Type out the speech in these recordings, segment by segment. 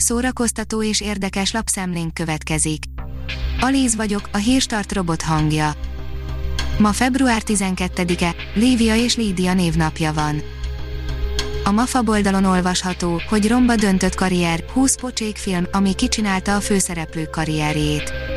szórakoztató és érdekes lapszemlénk következik. Alíz vagyok, a hírstart robot hangja. Ma február 12-e, Lívia és Lídia névnapja van. A MAFA oldalon olvasható, hogy romba döntött karrier, 20 pocsék film, ami kicsinálta a főszereplők karrierjét.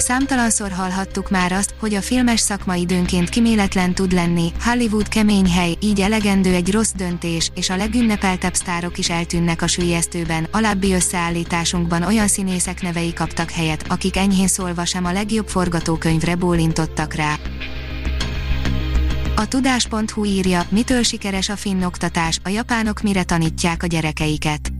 Számtalanszor hallhattuk már azt, hogy a filmes szakma időnként kiméletlen tud lenni, Hollywood kemény hely, így elegendő egy rossz döntés, és a legünnepeltebb sztárok is eltűnnek a sülyeztőben. Alábbi összeállításunkban olyan színészek nevei kaptak helyet, akik enyhén szólva sem a legjobb forgatókönyvre bólintottak rá. A tudás.hu írja, mitől sikeres a finn oktatás, a japánok mire tanítják a gyerekeiket.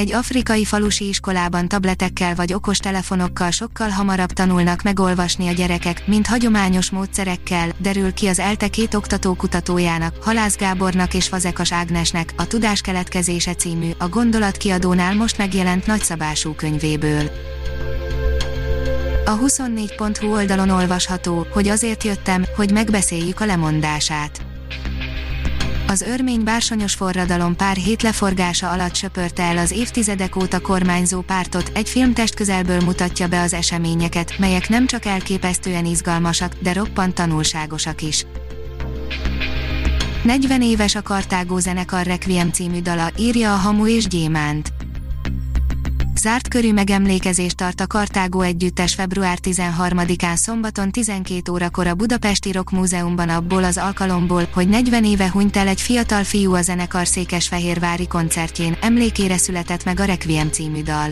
Egy afrikai falusi iskolában tabletekkel vagy okos telefonokkal sokkal hamarabb tanulnak megolvasni a gyerekek, mint hagyományos módszerekkel, derül ki az ELTE két oktató kutatójának, Halász Gábornak és Fazekas Ágnesnek, a Tudás keletkezése című, a Gondolat most megjelent nagyszabású könyvéből. A 24.hu oldalon olvasható, hogy azért jöttem, hogy megbeszéljük a lemondását. Az örmény bársonyos forradalom pár hét leforgása alatt söpörte el az évtizedek óta kormányzó pártot, egy filmtest közelből mutatja be az eseményeket, melyek nem csak elképesztően izgalmasak, de roppant tanulságosak is. 40 éves a Kartágó zenekar Requiem című dala, írja a Hamu és Gyémánt. Zárt körű megemlékezést tart a Kartágó együttes február 13-án szombaton 12 órakor a Budapesti Rock Múzeumban abból az alkalomból, hogy 40 éve hunyt el egy fiatal fiú a zenekar Székesfehérvári koncertjén, emlékére született meg a Requiem című dal.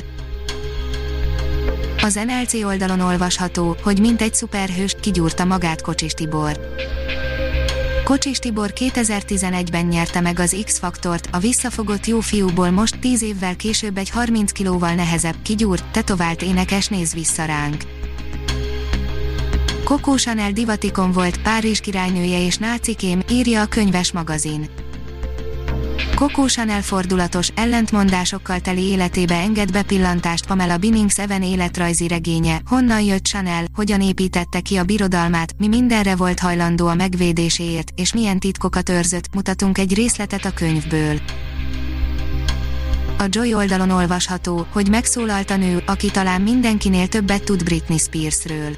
Az NLC oldalon olvasható, hogy mint egy szuperhős, kigyúrta magát Kocsis Tibor. Kocsis Tibor 2011-ben nyerte meg az X-faktort, a visszafogott jó fiúból most 10 évvel később egy 30 kilóval nehezebb, kigyúrt, tetovált énekes néz vissza ránk. Coco Chanel divatikon volt, Párizs királynője és nácikém, írja a könyves magazin. Coco Chanel fordulatos, ellentmondásokkal teli életébe enged bepillantást Pamela Binnings Even életrajzi regénye, honnan jött Chanel, hogyan építette ki a birodalmát, mi mindenre volt hajlandó a megvédéséért, és milyen titkokat őrzött, mutatunk egy részletet a könyvből. A Joy oldalon olvasható, hogy megszólalt a nő, aki talán mindenkinél többet tud Britney Spearsről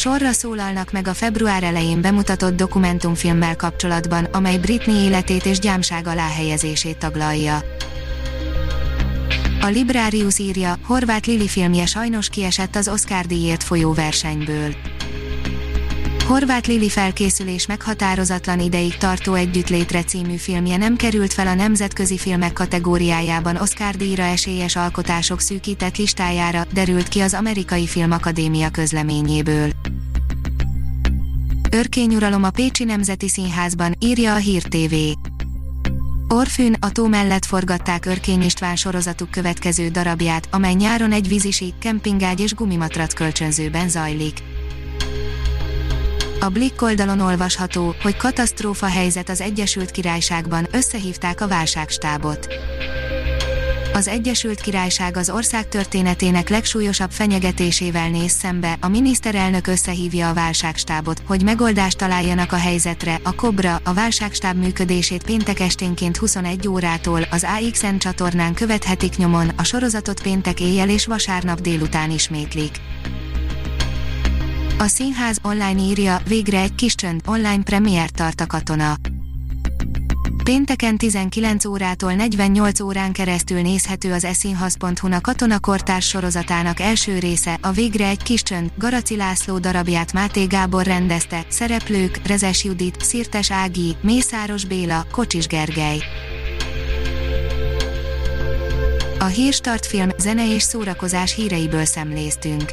sorra szólalnak meg a február elején bemutatott dokumentumfilmmel kapcsolatban, amely Britney életét és gyámság alá helyezését taglalja. A Librarius írja, Horváth Lili filmje sajnos kiesett az Oscar díjért folyó versenyből. Horváth Lili felkészülés meghatározatlan ideig tartó Együttlétre című filmje nem került fel a nemzetközi filmek kategóriájában Oscar díjra esélyes alkotások szűkített listájára, derült ki az Amerikai Filmakadémia közleményéből. Örkényuralom a Pécsi Nemzeti Színházban, írja a Hír TV. Orfűn, a tó mellett forgatták Örkény István sorozatuk következő darabját, amely nyáron egy vízisi, kempingágy és gumimatrac kölcsönzőben zajlik. A Blick oldalon olvasható, hogy katasztrófa helyzet az Egyesült Királyságban, összehívták a válságstábot. Az Egyesült Királyság az ország történetének legsúlyosabb fenyegetésével néz szembe, a miniszterelnök összehívja a válságstábot, hogy megoldást találjanak a helyzetre. A Kobra, a válságstáb működését péntek esténként 21 órától az AXN csatornán követhetik nyomon, a sorozatot péntek éjjel és vasárnap délután ismétlik. A színház online írja, végre egy kis csönd, online premier tart a katona. Pénteken 19 órától 48 órán keresztül nézhető az eszínhaz.hu a Katona Kortárs sorozatának első része, a Végre egy kis csönd, Garaci László darabját Máté Gábor rendezte, szereplők, Rezes Judit, Szirtes Ági, Mészáros Béla, Kocsis Gergely. A Hírstart film, zene és szórakozás híreiből szemléztünk.